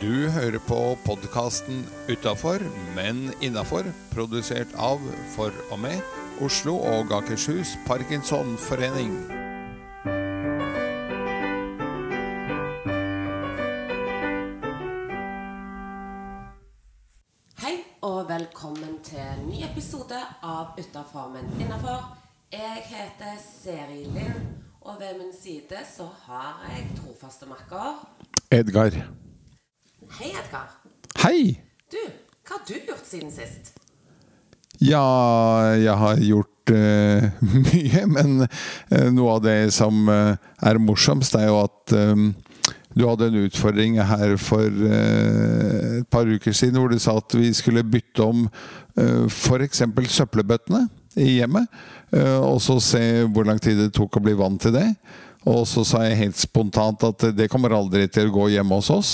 Du hører på podkasten 'Utafor, men innafor', produsert av, for og med, Oslo og Akershus Parkinsonforening. Hei og velkommen til en ny episode av Utafor, men innafor. Jeg heter Seri Lind, og ved min side så har jeg trofaste makker. Edgar. Hei, Edgar. Hei! Du, hva har du gjort siden sist? Ja, jeg har gjort uh, mye, men uh, noe av det som uh, er morsomst, er jo at um, du hadde en utfordring her for et par uker siden hvor du sa at vi skulle bytte om uh, f.eks. søppelbøttene i hjemmet, og så se hvor lang tid det tok å bli vant til det. Og så sa jeg helt spontant at det kommer aldri til å gå hjemme hos oss.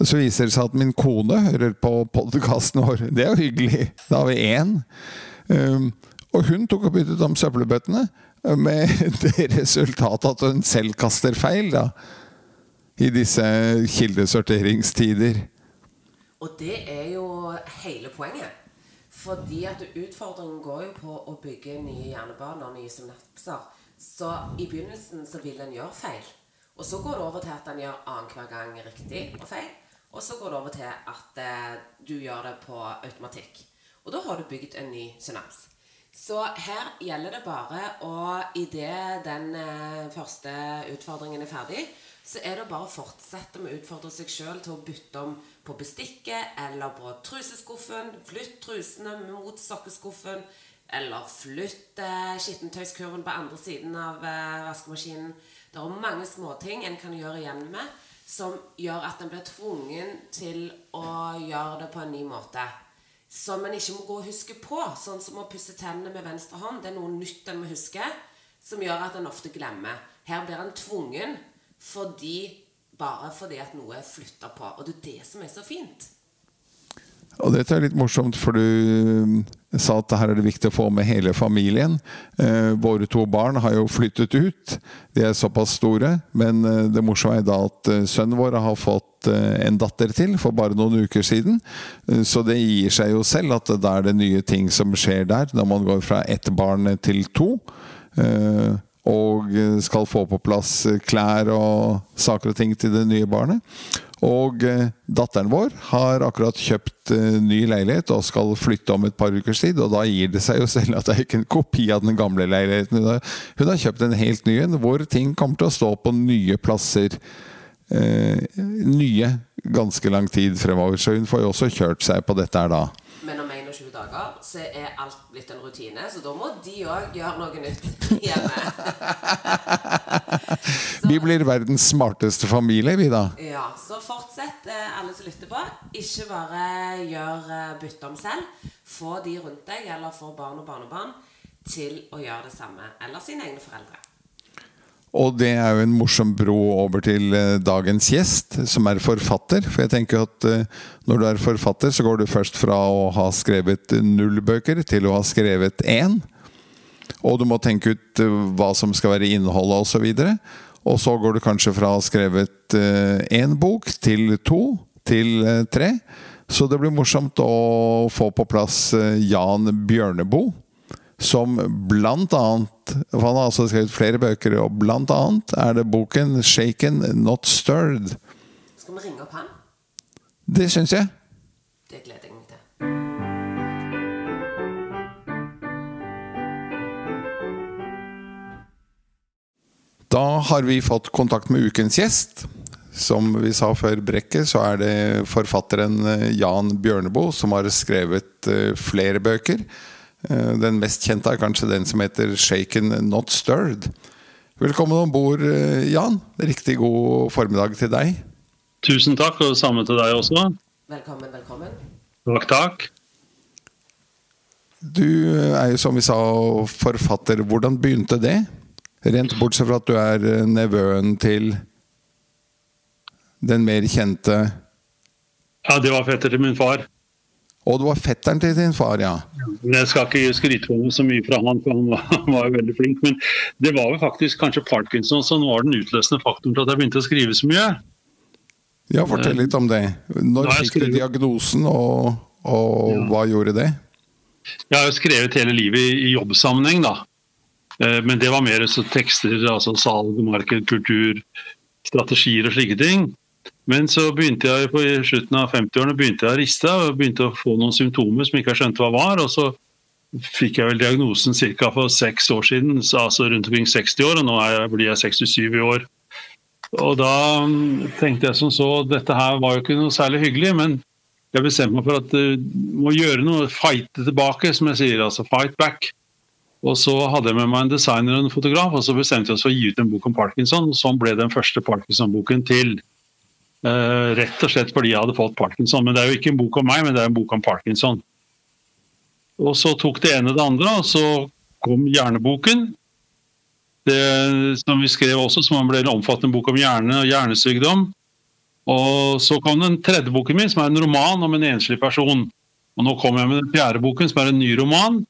Så viser det seg at min kone hører på podkasten vår. Det er jo hyggelig. Da har vi én. Um, og hun tok og byttet om søppelbøttene, med det resultatet at hun selv kaster feil, da. I disse kildesorteringstider. Og det er jo hele poenget. Fordi at utfordringen går jo på å bygge nye jernbaner, nye synapser. Så i begynnelsen så vil en gjøre feil. Og så går det over til at en gjør annenhver gang riktig og feil. Og så går det over til at eh, du gjør det på automatikk. Og da har du bygd en ny synaps. Så her gjelder det bare å Idet den eh, første utfordringen er ferdig, så er det bare å fortsette med å utfordre seg sjøl til å bytte om på bestikket eller på truseskuffen. Flytt trusene mot sokkeskuffen. Eller flytt skittentøyskurven på andre siden av eh, vaskemaskinen. Det er mange småting en kan gjøre igjen med, som gjør at en blir tvungen til å gjøre det på en ny måte. Som en ikke må gå og huske på, sånn som å pusse tennene med venstre hånd. Det er noe nytt en må huske, som gjør at en ofte glemmer. Her blir en tvungen fordi, bare fordi at noe er flytta på. Og det er det som er så fint. Og dette er litt morsomt, for du eh, sa at her er det viktig å få med hele familien. Eh, våre to barn har jo flyttet ut. De er såpass store. Men eh, det morsomme er da at eh, sønnen vår har fått eh, en datter til for bare noen uker siden. Så det gir seg jo selv at da er det nye ting som skjer der, når man går fra ett barn til to. Eh, og skal få på plass klær og saker og ting til det nye barnet. Og eh, datteren vår har akkurat kjøpt eh, ny leilighet og skal flytte om et par ukers tid. Og da gir det seg jo selv at det er ikke en kopi av den gamle leiligheten. Hun har, hun har kjøpt en helt ny en, hvor ting kommer til å stå på nye plasser. Eh, nye ganske lang tid fremover. Så hun får jo også kjørt seg på dette her da. Men om 21 dager så er alt blitt en rutine, så da må de òg gjøre noe nytt hjemme. Vi blir verdens smarteste familie, vi da. Ja, så fortsett, eh, alle som lytter på. Ikke bare gjør eh, bytte om selv. Få de rundt deg, eller få barn og barnebarn, til å gjøre det samme. Eller sine egne foreldre. Og det er jo en morsom bro over til eh, dagens gjest, som er forfatter. For jeg tenker at eh, når du er forfatter, så går du først fra å ha skrevet null bøker til å ha skrevet én. Og du må tenke ut eh, hva som skal være innholdet osv. Og så går du kanskje fra å ha skrevet én bok til to til tre. Så det blir morsomt å få på plass Jan Bjørneboe som blant annet for Han har altså skrevet flere bøker, og blant annet er det boken 'Shaken Not Stirred'. Skal vi ringe opp han? Det syns jeg. Det gleder jeg meg til. Da har vi fått kontakt med ukens gjest. Som vi sa før brekket, så er det forfatteren eh, Jan Bjørneboe som har skrevet eh, flere bøker. Eh, Den mest kjente er kanskje den som heter 'Shaken Not Stirred'. Velkommen om bord, Jan. Riktig god formiddag til deg. Tusen takk, og det samme til deg også. Velkommen, velkommen. Takk, takk. Du er jo som vi sa forfatter. Hvordan begynte det? Rent bortsett fra at du er eh, nevøen til den mer kjente Ja, det var fetter til min far. Og det var fetteren til din far, ja. Jeg skal ikke skryte på meg så mye fra han, for han var, han var jo veldig flink. Men det var jo faktisk kanskje parkinson som var den utløsende faktoren til at jeg begynte å skrive så mye. Ja, fortell litt om det. Når fikk du diagnosen, og, og hva gjorde det? Jeg har jo skrevet hele livet i, i jobbsammenheng, da. Eh, Men det var mer så tekster, altså salg, marked, kultur, strategier og slike ting. Men så begynte jeg på slutten av 50-årene begynte jeg å riste og begynte å få noen symptomer som ikke jeg skjønte hva var. og så fikk jeg vel diagnosen ca. for seks år siden, altså rundt omkring 60 år, og nå jeg, blir jeg 67 i år. Og da mm, tenkte jeg som så, dette her var jo ikke noe særlig hyggelig, men jeg bestemte meg for at du må gjøre noe, fighte tilbake, som jeg sier, altså fight back. Og så hadde jeg med meg en designer og en fotograf, og så bestemte vi oss for å gi ut en bok om Parkinson. og Sånn ble den første Parkinson-boken til. Eh, rett og slett fordi jeg hadde fått Parkinson. Men det er jo ikke en bok om meg, men det er en bok om Parkinson. Og så tok det ene det andre, og så kom Hjerneboken. Det, som vi skrev også, som ble en omfattende bok om hjerne og hjernesykdom. Og så kom den tredje boken min, som er en roman om en enslig person. Og nå kommer jeg med den fjerde boken, som er en ny roman.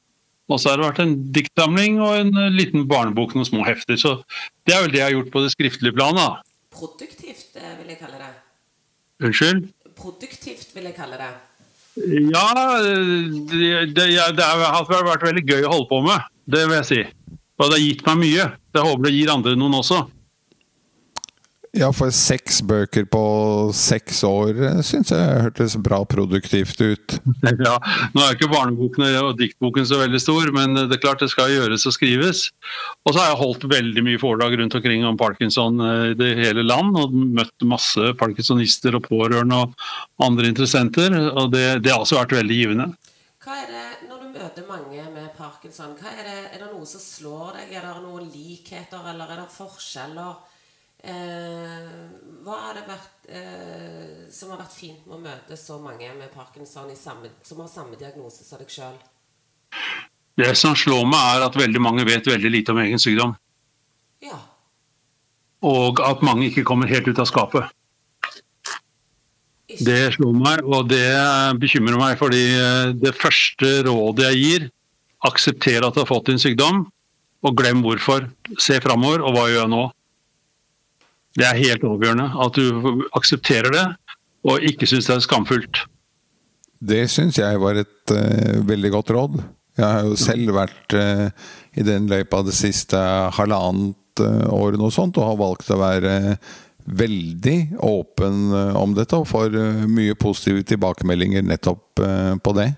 Og så har det vært en diktsamling og en liten barnebok, noen små hefter. Så det er vel det jeg har gjort på det skriftlige planet. Produktivt, eh, vil jeg kalle det. Unnskyld? Produktivt, vil jeg kalle det. Ja, det, det, det har vært veldig gøy å holde på med. Det vil jeg si. Og det har gitt meg mye. Jeg håper det gir andre noen også. Ja, for seks bøker på seks år syns jeg hørtes bra produktivt ut. Ja, Nå er ikke barneboken og diktboken så veldig stor, men det er klart det skal gjøres og skrives. Og så har jeg holdt veldig mye foredrag rundt omkring om parkinson eh, i det hele land. Og møtt masse parkinsonister og pårørende og andre interessenter. Og det, det har også vært veldig givende. Hva er det, Når du møter mange med parkinson, hva er, det, er det noe som slår deg? Er det noen likheter, eller er det forskjeller? Eh, hva har det vært eh, som har vært fint med å møte så mange med parkinson i samme, som har samme diagnose som deg sjøl? Det som slår meg, er at veldig mange vet veldig lite om egen sykdom. Ja. Og at mange ikke kommer helt ut av skapet. Det slår meg, og det bekymrer meg, fordi eh, det første rådet jeg gir, aksepter at du har fått din sykdom, og glem hvorfor. Se framover, og hva gjør jeg nå? Det er helt avgjørende. At du aksepterer det, og ikke syns det er skamfullt. Det syns jeg var et uh, veldig godt råd. Jeg har jo selv vært uh, i den løypa det siste halvannet uh, året og sånt, og har valgt å være veldig åpen om dette og får mye positive tilbakemeldinger nettopp på det.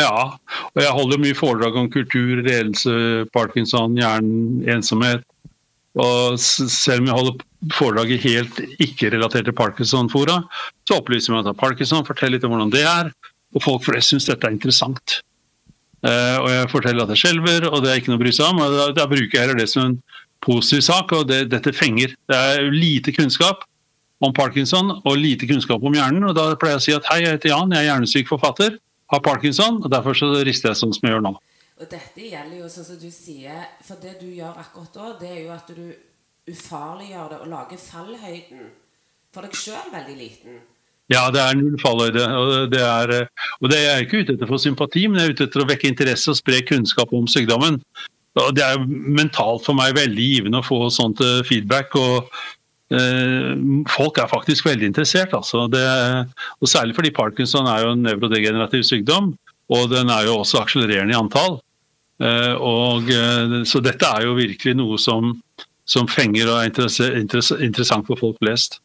Ja, og jeg holder mye foredrag om kultur, ledelse, parkinson, hjernen, ensomhet. Og selv om jeg holder foredrag i helt ikke-relaterte Parkinson-fora, så opplyser vi at Parkinson, forteller litt om hvordan det er, og folk flest syns dette er interessant. Uh, og jeg forteller at jeg skjelver, og det er ikke noe å bry seg om. og da, bruker jeg det som en positiv sak, og det, dette fenger. Det er lite kunnskap om Parkinson og lite kunnskap om hjernen, og da pleier jeg å si at hei, jeg heter Jan, jeg er hjernesyk forfatter, har Parkinson, og derfor så rister jeg sånn som jeg gjør nå. Og dette gjelder jo sånn som du sier, for det du gjør akkurat da, det er jo at du ufarliggjør det og lager fallhøyden for deg sjøl veldig liten. Ja, det er null fallhøyde. Og det er, og det er jeg ikke ute etter for sympati, men jeg er ute etter å vekke interesse og spre kunnskap om sykdommen. Og det er mentalt for meg veldig givende å få sånt feedback. og eh, Folk er faktisk veldig interessert. Altså. Det, og Særlig fordi parkinson er jo en nevrodegenerativ sykdom, og den er jo også akselererende i antall. Eh, og, så dette er jo virkelig noe som, som fenger og er interessant for folk flest.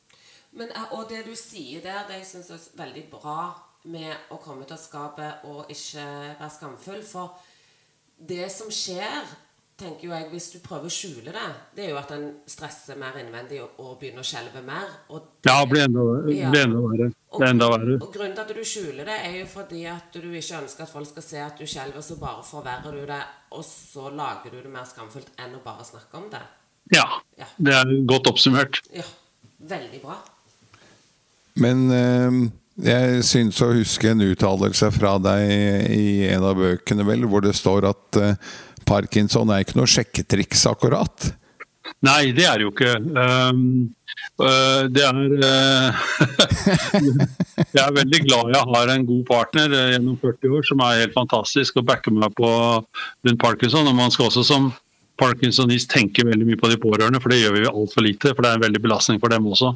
Men, og det du sier der, det jeg synes er veldig bra med å komme ut av skapet og ikke være skamfull. For det som skjer, tenker jo jeg, hvis du prøver å skjule det, det er jo at en stresser mer innvendig og, og begynner å skjelve mer. Og det, ja, blir enda, ja. enda verre. Og, enda verre. Og grunnen til at du skjuler det, er jo fordi at du ikke ønsker at folk skal se at du skjelver, så bare forverrer du det, og så lager du det mer skamfullt enn å bare snakke om det. Ja. ja. Det er godt oppsummert. Ja. Veldig bra. Men eh, jeg syns å huske en uttalelse fra deg i en av bøkene, vel, hvor det står at eh, parkinson er ikke noe sjekketriks, akkurat. Nei, det er det jo ikke. Um, uh, det er uh, Jeg er veldig glad jeg har en god partner uh, gjennom 40 år som er helt fantastisk og backer meg på rundt parkinson. Og man skal også som parkinsonist tenker veldig mye på de pårørende, for det gjør vi altfor lite. For det er en veldig belastning for dem også.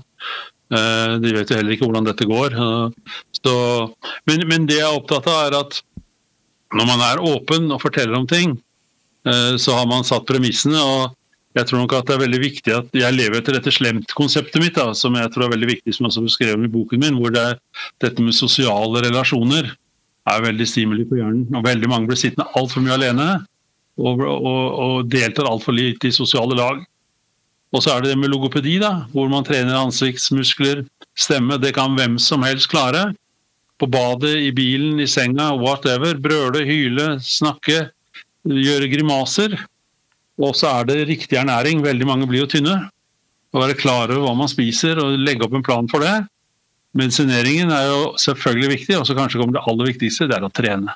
De vet jo heller ikke hvordan dette går. Så, men, men, det jeg er opptatt av, er at når man er åpen og forteller om ting, så har man satt premissene. og jeg tror nok at det er veldig viktig at jeg lever etter dette slemt-konseptet mitt, da, som jeg tror er veldig viktig, som jeg også beskrev i boken min, hvor det er dette med sosiale relasjoner er veldig stimuli på hjernen. og Veldig mange blir sittende altfor mye alene og, og, og deltar altfor lite i sosiale lag. Og så er det det med logopedi, da, hvor man trener ansiktsmuskler, stemme. Det kan hvem som helst klare. På badet, i bilen, i senga, whatever. Brøle, hyle, snakke, gjøre grimaser. Og så er det riktig ernæring. Veldig mange blir jo tynne. Å være klar over hva man spiser og legge opp en plan for det. Medisineringen er jo selvfølgelig viktig, og så kanskje kommer det aller viktigste, det er å trene.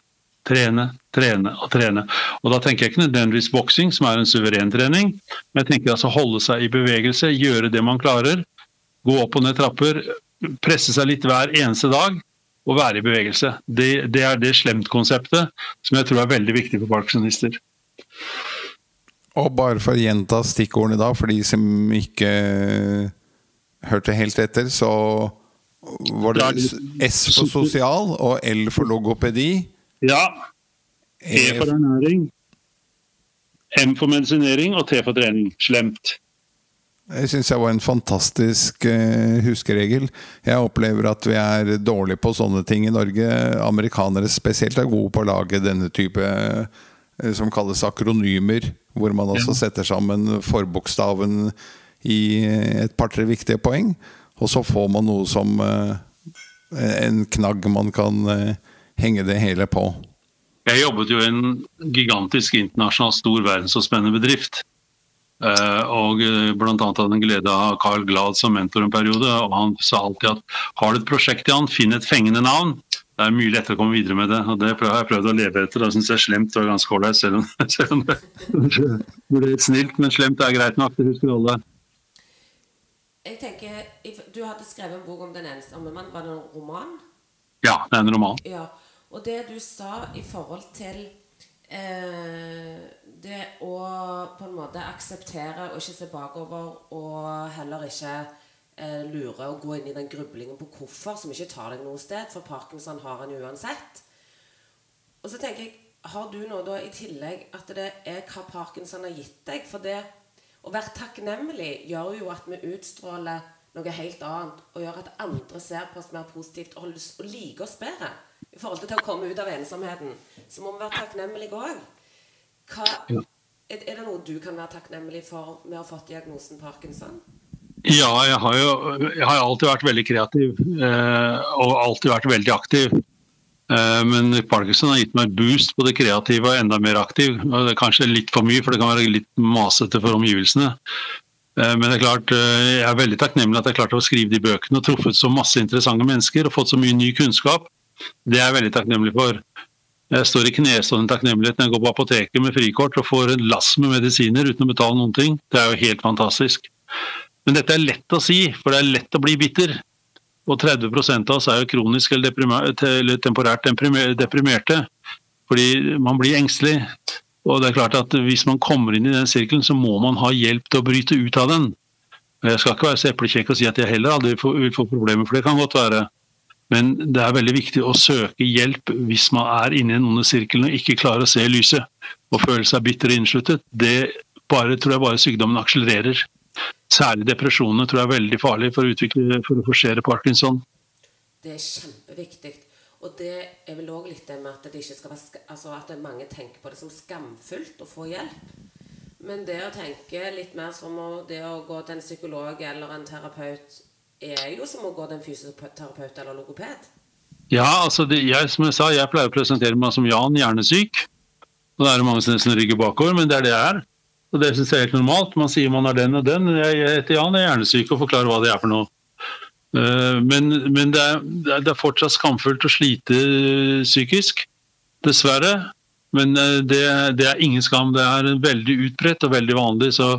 Trene, trene og trene. Og Da tenker jeg ikke nødvendigvis boksing, som er en suveren trening, men jeg tenker altså holde seg i bevegelse, gjøre det man klarer. Gå opp og ned trapper, presse seg litt hver eneste dag og være i bevegelse. Det, det er det slemt-konseptet som jeg tror er veldig viktig for parkinsonister. Og bare for å gjenta stikkordene da, for de som ikke hørte helt etter, så var det S for sosial og L for logopedi. Ja. E for ernæring. M for medisinering og T for trening. Slemt. Det syns jeg var en fantastisk uh, huskeregel. Jeg opplever at vi er dårlige på sånne ting i Norge. Amerikanere spesielt er gode på å lage denne type uh, som kalles akronymer. Hvor man altså setter sammen forbokstaven i et par-tre viktige poeng. Og så får man noe som uh, en knagg man kan henge det hele på? Jeg jobbet jo i en gigantisk internasjonal stor verdensomspennende bedrift. Uh, og blant bl.a. hadde han glede av Carl Glad som mentor en periode. og Han sa alltid at har du et prosjekt i han, finn et fengende navn. Det er mye lettere å komme videre med det. og Det har jeg prøvd å leve etter. Det syns jeg slemt var ganske ålreit, selv, selv, om det blir snilt. Men slemt er greit nok. Det husker alle. Jeg tenker, Du hadde skrevet en bok om Den ensomme mann. Var det en roman? Ja, det er en roman. Ja. Og det du sa i forhold til eh, det å på en måte akseptere og ikke se bakover, og heller ikke eh, lure og gå inn i den grublingen på hvorfor, som ikke tar deg noe sted, for parkinson har en uansett. Og så tenker jeg, har du noe da i tillegg at det er hva parkinson har gitt deg? For det å være takknemlig gjør jo at vi utstråler noe helt annet, og gjør at andre ser på oss mer positivt og, og liker oss bedre i forhold til å komme ut av ensomheten, så må vi være takknemlige òg. Er, er, det noe du kan være takknemlig for med å ha fått diagnosen parkinson? Ja, jeg har jo jeg har alltid vært veldig kreativ. Eh, og alltid vært veldig aktiv. Eh, men Parkinson har gitt meg boost på det kreative og enda mer aktiv. Og det er kanskje litt for mye, for det kan være litt masete for omgivelsene. Eh, men det er klart, eh, jeg er veldig takknemlig at jeg klarte å skrive de bøkene og truffet så masse interessante mennesker og fått så mye ny kunnskap. Det er jeg veldig takknemlig for. Jeg står i knestående takknemlighet når jeg går på apoteket med frikort og får en lass med medisiner uten å betale noen ting. Det er jo helt fantastisk. Men dette er lett å si, for det er lett å bli bitter. Og 30% av oss er jo kronisk eller, eller temporært deprimerte. Fordi man blir engstelig. Og det er klart at Hvis man kommer inn i den sirkelen, så må man ha hjelp til å bryte ut av den. Jeg skal ikke være så eplekjekk og si at jeg heller aldri vil få problemer, for det kan godt være. Men det er veldig viktig å søke hjelp hvis man er inne i en onde og ikke klarer å se lyset og føle seg bitter og innsluttet. Det bare, tror jeg bare sykdommen akselererer. Særlig depresjonene tror jeg er veldig farlig for å, utvikle, for å forsere parkinson. Det er kjempeviktig. Og det er vel òg litt det med at, det være, altså at mange tenker på det som skamfullt å få hjelp. Men det å tenke litt mer som det å gå til en psykolog eller en terapeut er jo som å gå til en fysioterapeut eller logoped. Ja, altså det, jeg, som jeg sa, jeg pleier å presentere meg som Jan, hjernesyk. Og det er mange som rygger bakover, men det er det jeg er. Og det syns jeg er helt normalt. Man sier man er den og den. Jeg, heter Jan, jeg er hjernesyk og forklarer hva det er for noe. Uh, men, men det, er, det, er, fortsatt skamfullt å slite psykisk. Dessverre. Men uh, det, det, er ingen skam. Det er veldig utbredt og veldig vanlig. Så,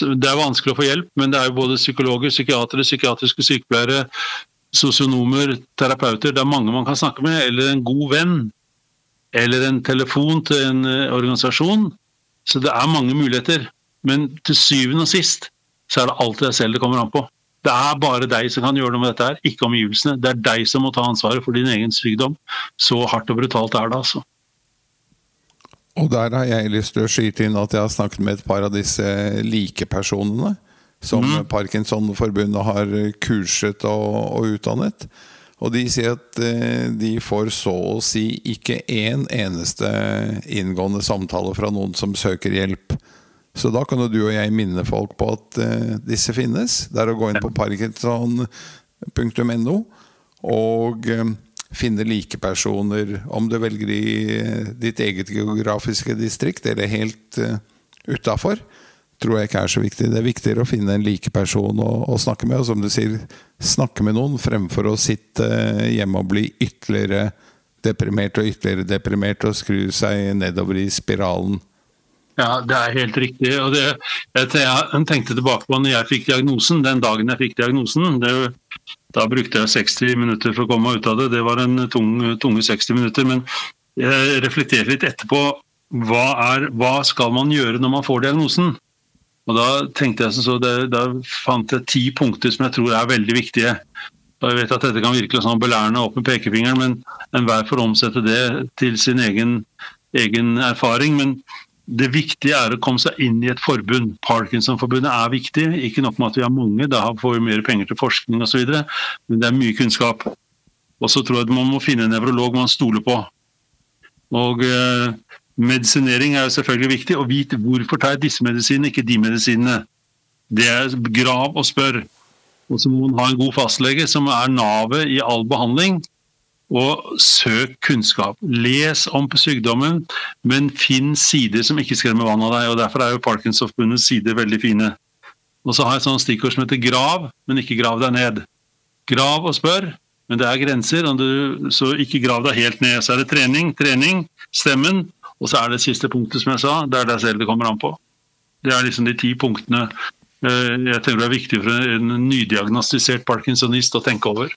det er vanskelig å få hjelp, men det er jo både psykologer, psykiatere, psykiatriske sykepleiere, sosionomer, terapeuter. Det er mange man kan snakke med. Eller en god venn. Eller en telefon til en uh, organisasjon. Så det er mange muligheter. Men til syvende og sist så er det alltid deg selv det kommer an på. Det er bare deg som kan gjøre noe med dette, her, ikke omgivelsene. Det er deg som må ta ansvaret for din egen sykdom. Så hardt og brutalt er det, altså. Og der har jeg lyst til å skyte inn at jeg har snakket med et par av disse likepersonene som mm. Parkinsonforbundet har kurset og, og, utdannet. Og de sier at eh, de får så å si ikke én eneste inngående samtale fra noen som søker hjelp. Så da kan jo du og jeg minne folk på at uh, disse finnes. Det er å gå inn på parkinson.no og um, finne likepersoner, om du velger i ditt eget geografiske distrikt eller helt uh, utafor. Tror jeg ikke er så viktig. Det er viktigere å finne en likeperson å, å snakke med. Og som du sier, snakke med noen fremfor å sitte hjemme og bli ytterligere deprimert og ytterligere deprimert og skru seg nedover i spiralen. Ja, det er helt riktig. og det, Jeg tenkte tilbake på når jeg fikk diagnosen, den dagen jeg fikk diagnosen. Det, da brukte jeg 60 minutter for å komme meg ut av det. Det var en tung, tunge 60 minutter. Men jeg reflekterte litt etterpå. Hva, er, hva skal man gjøre når man får diagnosen? Og Da tenkte jeg så, det, da fant jeg ti punkter som jeg tror er veldig viktige. Og jeg vet at Dette kan virke sånn belærende opp med pekefingeren, men enhver får omsette det til sin egen, egen erfaring. Men det viktige er å komme seg inn i et forbund. Parkinsonforbundet er viktig. Ikke nok med at vi har mange, da får vi mer penger til forskning osv., men det er mye kunnskap. Og så tror jeg at man må finne en nevrolog man stoler på. Og eh, Medisinering er jo selvfølgelig viktig. Å vite hvorfor tar jeg disse medisinene, ikke de medisinene. Det er grav og spør. Og så må man ha en god fastlege som er navet i all behandling og søk kunnskap. Les om på sykdommen, men finn sider som ikke skremmer vann av deg. og Derfor er jo Parkinsonforbundets sider veldig fine. Og så har jeg et sånt stikkord som heter 'grav, men ikke grav deg ned'. Grav og spør, men det er grenser, så ikke grav deg helt ned. Så er det trening, trening, stemmen, og så er det siste punktet, som jeg sa, det er deg selv det kommer an på. Det er liksom de ti punktene eh, jeg tenker det er viktig for en nydiagnostisert parkinsonist å tenke over.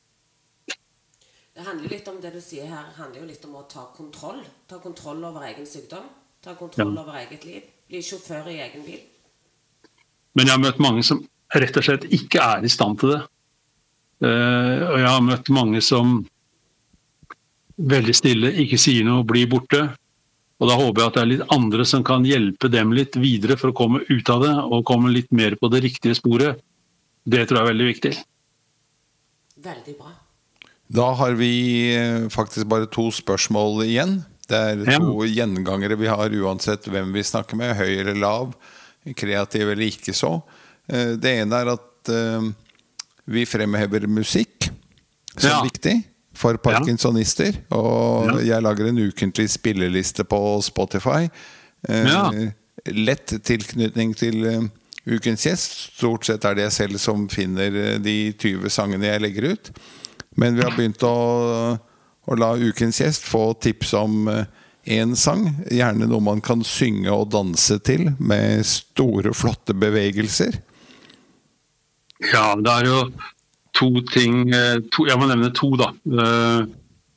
Det handler litt om det du sier her, handler jo litt om å ta kontroll. Ta kontroll over egen sykdom. Ta kontroll ja. over eget liv. Bli sjåfør i egen bil. Men jeg har møtt mange som rett og slett ikke er i stand til det. Uh, og jeg har møtt mange som veldig stille ikke sier noe, blir borte. Og da håper jeg at det er litt andre som kan hjelpe dem litt videre for å komme ut av det, og komme litt mer på det riktige sporet. Det tror jeg er veldig viktig. Veldig bra. Da har vi eh, faktisk bare to spørsmål igjen. Det er to ja. gjengangere vi har uansett hvem vi snakker med, høy eller lav, kreativ eller ikke så. Eh, det ene er at eh, vi fremhever musikk som ja. viktig for parkinsonister. Og ja. jeg lager en ukentlig spilleliste på Spotify. Ja. Lett tilknytning til ukens gjest. Stort sett er det jeg selv som finner de 20 sangene jeg legger ut. Men vi har begynt å, å la ukens gjest få tips om én eh, sang. Gjerne noe man kan synge og danse til, med store, flotte bevegelser. Ja, det er jo to ting eh, to, Jeg må nevne to, da. Eh,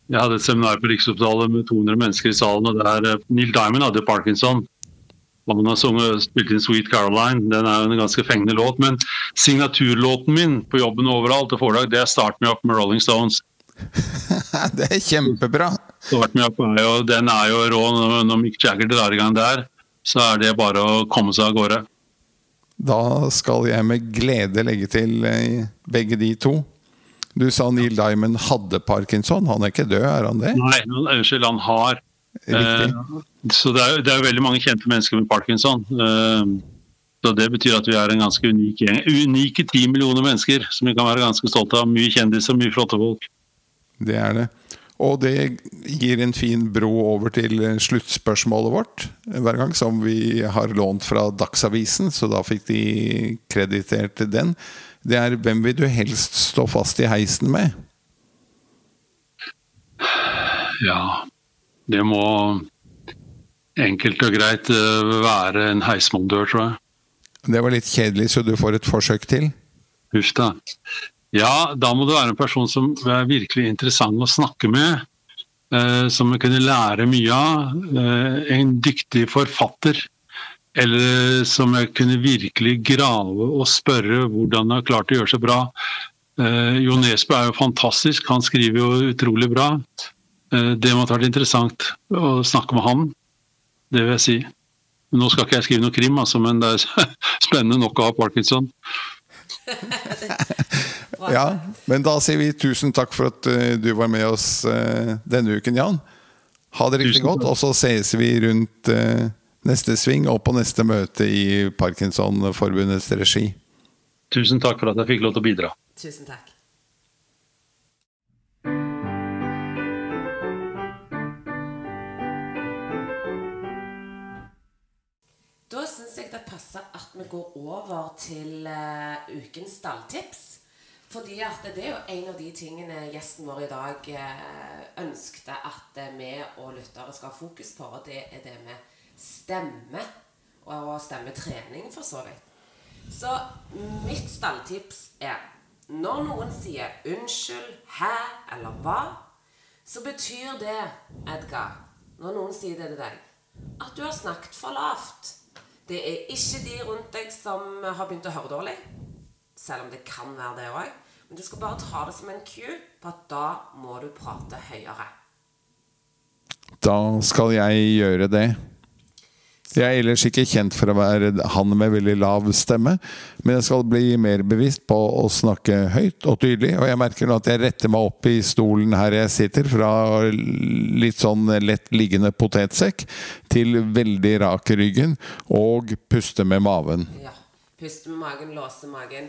jeg hadde et seminar på Rikshospitalet med 200 mennesker i salen. og det er Neil Diamond hadde parkinson. Han har sunget, spilt inn 'Sweet Caroline'. Den er jo en ganske fengende låt. Men signaturlåten min på jobben overalt og foredrag, det er 'Start Me Up' med Rolling Stones. det er kjempebra. Start Me Up er jo, den er jo rå. Når Mick Jagger drar i gang der, så er det bare å komme seg av gårde. Da skal jeg med glede legge til eh, begge de to. Du sa Neil Diamond hadde parkinson. Han er ikke død, er han det? Nei, unnskyld, han har. Eh, så det er, det er veldig mange kjente mennesker med parkinson. Eh, så Det betyr at vi er en ganske unik gjeng. Unike ti millioner mennesker som vi kan være ganske stolte av. Mye kjendiser, mye flotte folk. Det er det. Og det gir en fin bro over til sluttspørsmålet vårt hver gang, som vi har lånt fra Dagsavisen, så da fikk de kreditert den. Det er 'Hvem vil du helst stå fast i heisen med'? Ja, det må enkelt og greit eh, være en heismontør, tror jeg. Det var litt kjedelig, så du får et forsøk til? Huff da. Ja, da må du være en person som er virkelig interessant å snakke med. Eh, som vi kunne lære mye av. Eh, en dyktig forfatter. eller som jeg kunne virkelig grave og spørre hvordan han har klart å gjøre seg bra. Jo Nesbø er jo fantastisk, han skriver jo utrolig bra. Eh, det måtte vært interessant å snakke med han, det vil jeg si. Nå skal ikke jeg skrive noe krim, altså, men det er spennende nok å ha parkinson. ja, men da sier vi tusen takk for at uh, du var med oss uh, denne uken, Jan. Ha det riktig godt, og så sees vi rundt neste sving og på neste møte i Parkinsonforbundets regi. Tusen takk for at jeg fikk lov til å bidra. Tusen takk. Passer at vi går over til uh, ukens stalltips. Fordi at det er jo en av de tingene gjesten vår i dag uh, ønskte at uh, vi og lyttere skal ha fokus på, og det er det med stemme. Og stemmetrening, for så vidt. Så mitt stalltips er når noen sier 'unnskyld', 'hæ' eller 'hva', så betyr det, Edgar, når noen sier det til deg, at du har snakket for lavt. Det er ikke de rundt deg som har begynt å høre dårlig, selv om det kan være det òg. Men du skal bare ta det som en cue på at da må du prate høyere. Da skal jeg gjøre det. Jeg er ellers ikke kjent for å være han med veldig lav stemme, men jeg skal bli mer bevisst på å snakke høyt og tydelig. Og jeg merker nå at jeg retter meg opp i stolen her jeg sitter, fra litt sånn lett liggende potetsekk til veldig rak i ryggen, og puste med maven. Ja. Puste med magen, låse magen.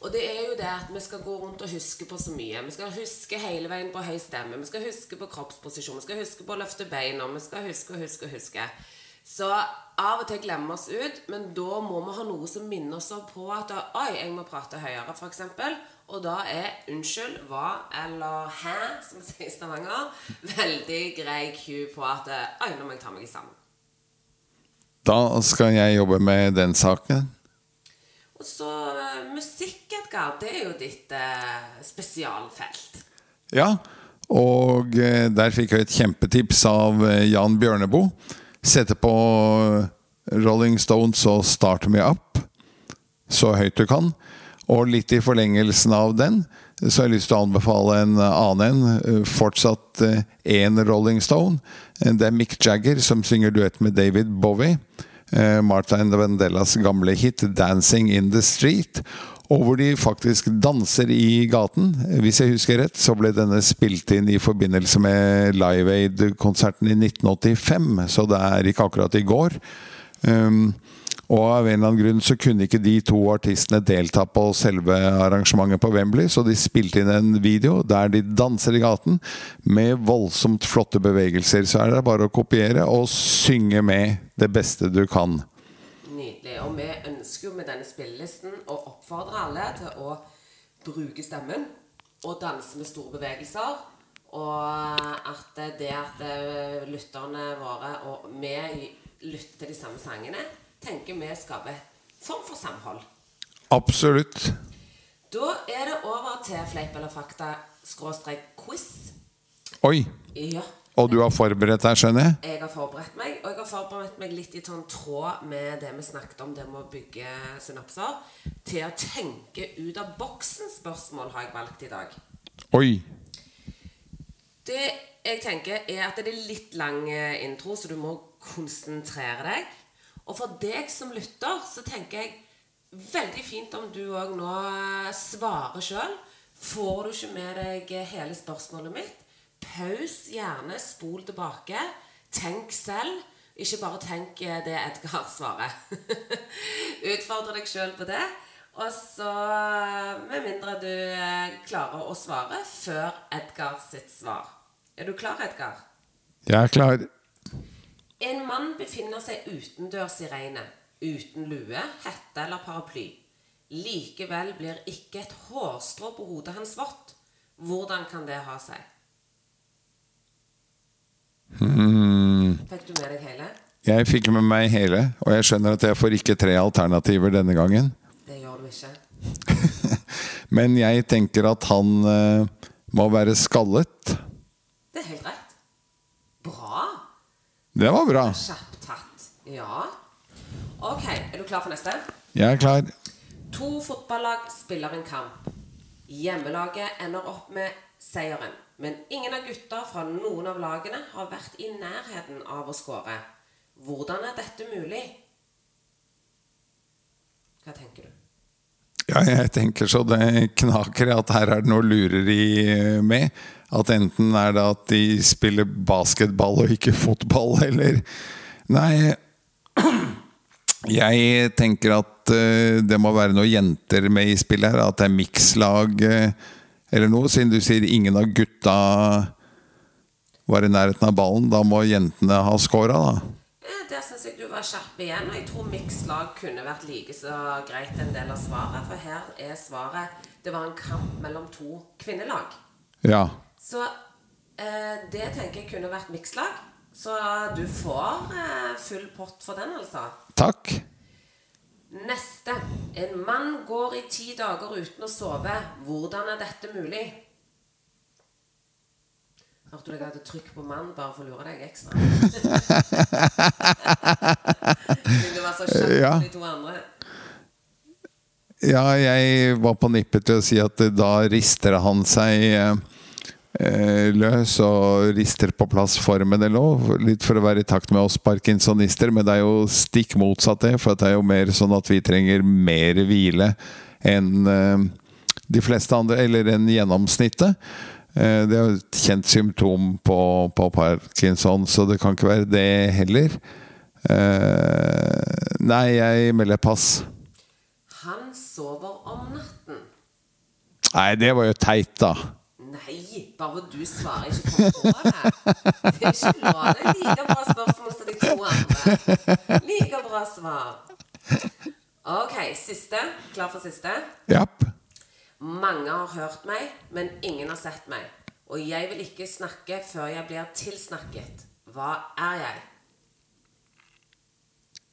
Og det er jo det at vi skal gå rundt og huske på så mye. Vi skal huske hele veien på høy stemme. Vi skal huske på kroppsposisjon. Vi skal huske på å løfte beina. Vi skal huske og huske og huske. Så av og til glemmer vi oss ut, men da må vi ha noe som minner oss på at Oi, jeg må prate høyere, f.eks. Og da er 'unnskyld', 'hva' eller 'hæ', som vi sier i Stavanger, veldig grei cue på at Oi, nå må jeg ta meg sammen. Da skal jeg jobbe med den saken. Og så musikk, Edgar. Det er jo ditt eh, spesialfelt. Ja, og eh, der fikk jeg et kjempetips av eh, Jan Bjørneboe. Sette på Rolling Stones og 'Start Me Up' så høyt du kan. Og litt i forlengelsen av den så har jeg lyst til å anbefale en annen en. Fortsatt én Rolling Stone. Det er Mick Jagger som synger duett med David Bowie. Martin Vendellas gamle hit 'Dancing in the Street'. Og hvor de faktisk danser i gaten. Hvis jeg husker rett, så ble denne spilt inn i forbindelse med Live Aid-konserten i 1985, så det er ikke akkurat i går. Um, og av en eller annen grunn så kunne ikke de to artistene delta på selve arrangementet på Wembley, så de spilte inn en video der de danser i gaten med voldsomt flotte bevegelser. Så er det bare å kopiere og synge med det beste du kan. Nydelig. Og vi ønsker jo med denne spillelisten å oppfordre alle til å bruke stemmen og danse med store bevegelser. Og at det at lytterne våre og vi lytter til de samme sangene, tenker vi skaper form for samhold. Absolutt. Da er det over til fleip eller fakta skråstrek quiz. Oi. Ja. Og du har forberedt deg, skjønner jeg? Jeg har forberedt meg, og jeg har forberedt meg litt i sånn tråd med det vi snakket om, det med å bygge synapser. Til å tenke ut av boksen-spørsmål har jeg valgt i dag. Oi. Det jeg tenker, er at det er litt lang intro, så du må konsentrere deg. Og for deg som lytter, så tenker jeg veldig fint om du òg nå svarer sjøl. Får du ikke med deg hele spørsmålet mitt, paus gjerne, spol tilbake. Tenk selv. Ikke bare tenk det Edgar svarer. Utfordre deg sjøl på det. Og så, med mindre du klarer å svare før Edgar sitt svar. Er du klar, Edgar? Jeg er klar. En mann befinner seg utendørs i regnet, uten lue, hette eller paraply. Likevel blir ikke et hårstrå på hodet hans vått. Hvordan kan det ha seg? Hmm. Fikk du med deg hele? Jeg fikk med meg hele, og jeg skjønner at jeg får ikke tre alternativer denne gangen. Det gjør du ikke. Men jeg tenker at han uh, må være skallet. Det er helt rett. Bra. Det var bra. Kjapt tatt. Ja. Ok, er du klar for neste? Jeg er klar. To fotballag spiller en kamp. Hjemmelaget ender opp med seieren. Men ingen av gutta fra noen av lagene har vært i nærheten av å skåre. Hvordan er dette mulig? Hva tenker du? Ja, jeg tenker så det knaker at her er det noe lureri med. At enten er det at de spiller basketball og ikke fotball, eller Nei, jeg tenker at eh, det må være noen jenter med i spillet her. At det er mikslag eh, eller noe. Siden du sier ingen av gutta var i nærheten av ballen. Da må jentene ha scora, da. Der syns jeg du var skjerp igjen. Og jeg tror mitt lag kunne vært like så greit en del av svaret. For her er svaret det var en kamp mellom to kvinnelag. Ja. Så eh, det tenker jeg kunne vært mixlag. Så du får eh, full pott for den, altså. Takk. Neste. En mann går i ti dager uten å sove. Hvordan er dette mulig? Hørte du jeg hadde trykk på mann bare for å lure deg ekstra? Siden du var så kjapp Ja. de to andre. Ja, jeg var på nippet til å si at da rister han seg eh, løs og rister på plass formen eller noe. Litt for å være i takt med oss parkinsonister, men det er jo stikk motsatt det. For det er jo mer sånn at vi trenger mer hvile enn eh, de fleste andre, eller enn gjennomsnittet. Eh, det er jo et kjent symptom på, på parkinson, så det kan ikke være det heller. Eh, nei, jeg melder pass. Han sover om natten. Nei, det var jo teit, da. Nei, bare du svarer ikke på det. Det er ikke lov. Det er like bra spørsmål som de to andre. Like bra svar. Ok, siste. Klar for siste? Japp. Mange har hørt meg, men ingen har sett meg. Og jeg vil ikke snakke før jeg blir tilsnakket. Hva er jeg?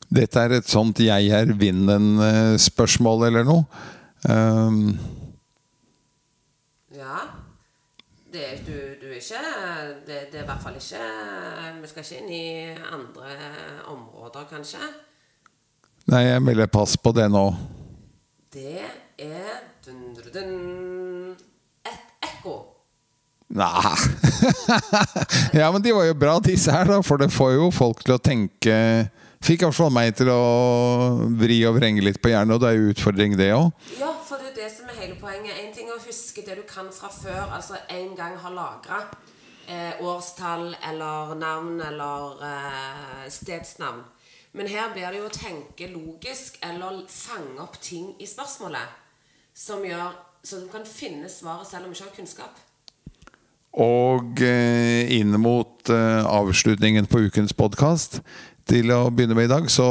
Dette er et sånt 'jeg er vinden'-spørsmål eller noe. Um, Ja. Det, du, du er ikke det, det er i hvert fall ikke Vi skal ikke inn i andre områder, kanskje. nei, jeg melder pass på det nå. Det er dun, dun, dun, et ekko. Nei Ja, men de var jo bra, disse her, da. For det får jo folk til å tenke Fikk i hvert fall meg til å vri og vrenge litt på hjernen, og det er jo utfordring, det òg. Ja, det som er hele poenget. En ting er å huske det du kan fra før, altså en gang har lagra eh, årstall eller navn eller eh, stedsnavn. Men her blir det jo å tenke logisk eller fange opp ting i spørsmålet som gjør så du kan finne svaret selv om du ikke har kunnskap. Og eh, inn mot eh, avslutningen på ukens podkast til å begynne med i dag, så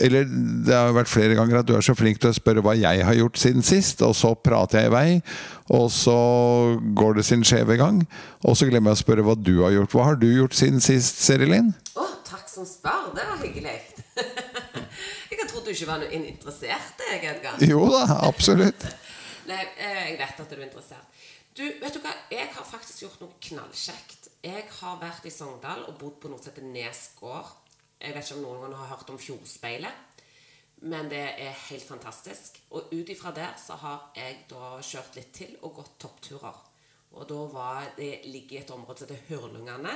Eller det har vært flere ganger at du er så flink til å spørre hva jeg har gjort siden sist, og så prater jeg i vei, og så går det sin skjeve gang. Og så glemmer jeg å spørre hva du har gjort. Hva har du gjort siden sist, Serilin? Å, takk som spør. Det var hyggelig. jeg har trodd du ikke var noe interessert, jeg, Edgar. Jo da, absolutt. Nei, eh, jeg vet at du er interessert. Du, vet du hva? Jeg har faktisk gjort noe knallkjekt. Jeg har vært i Sogndal og bodd på noe som heter Nes gård. Jeg vet ikke om noen har hørt om Fjordspeilet, men det er helt fantastisk. Og ut ifra der så har jeg da kjørt litt til og gått toppturer. Og da var det ligger i et område som heter Hurlungane.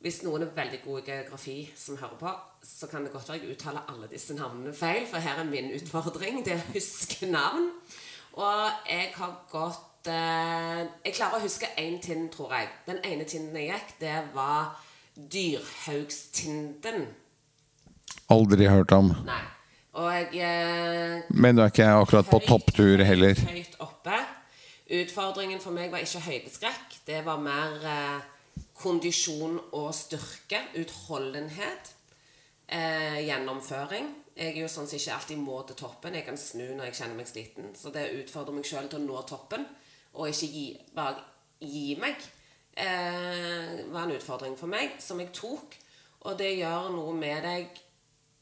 Hvis noen er veldig god i geografi som hører på, så kan det godt være jeg uttaler alle disse navnene feil, for her er min utfordring. Det er å huske navn. Og jeg har gått eh, Jeg klarer å huske én tind, tror jeg. Den ene tinden jeg gikk, det var Dyrhaugstinden. Aldri hørt om. Nei. Og jeg eh, Men du er ikke akkurat på topptur heller. Høyt oppe. Utfordringen for meg var ikke høydeskrekk. Det var mer eh, kondisjon og styrke. Utholdenhet. Eh, gjennomføring. Jeg er jo sånn som ikke alltid må til toppen. Jeg kan snu når jeg kjenner meg sliten. Så det utfordrer meg sjøl til å nå toppen, og ikke gi, bare gi meg. Eh, var en utfordring for meg, som jeg tok. Og det gjør noe med deg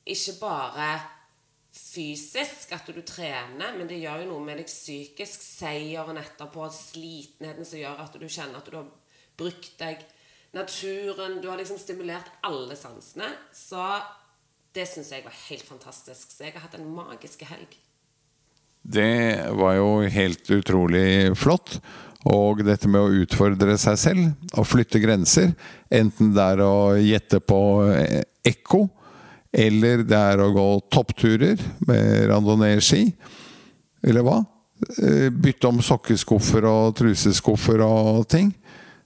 ikke bare fysisk, at du trener, men det gjør jo noe med deg psykisk. Seieren etterpå, slitenheten som gjør at du kjenner at du har brukt deg. Naturen Du har liksom stimulert alle sansene. Så Det syns jeg var helt fantastisk. Så jeg har hatt en magisk helg. Det var jo helt utrolig flott. Og dette med å utfordre seg selv og flytte grenser, enten det er å gjette på eh, ekko, eller det er å gå toppturer med randonee-ski, eller hva? Eh, bytte om sokkeskuffer og truseskuffer og ting.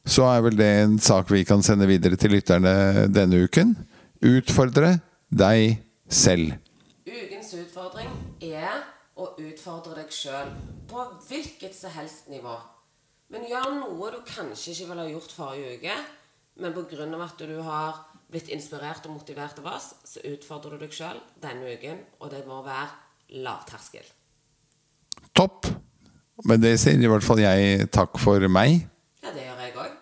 Så er vel det en sak vi kan sende videre til lytterne denne uken. Utfordre deg selv. Ukens utfordring er å utfordre deg sjøl på hvilket som helst nivå. Men gjør noe du kanskje ikke ville ha gjort forrige uke, men pga. at du har blitt inspirert og motivert av oss, så utfordrer du deg sjøl denne uken, og det må være lavterskel. Topp. Men det sier i hvert fall jeg takk for meg. Ja, det gjør jeg òg.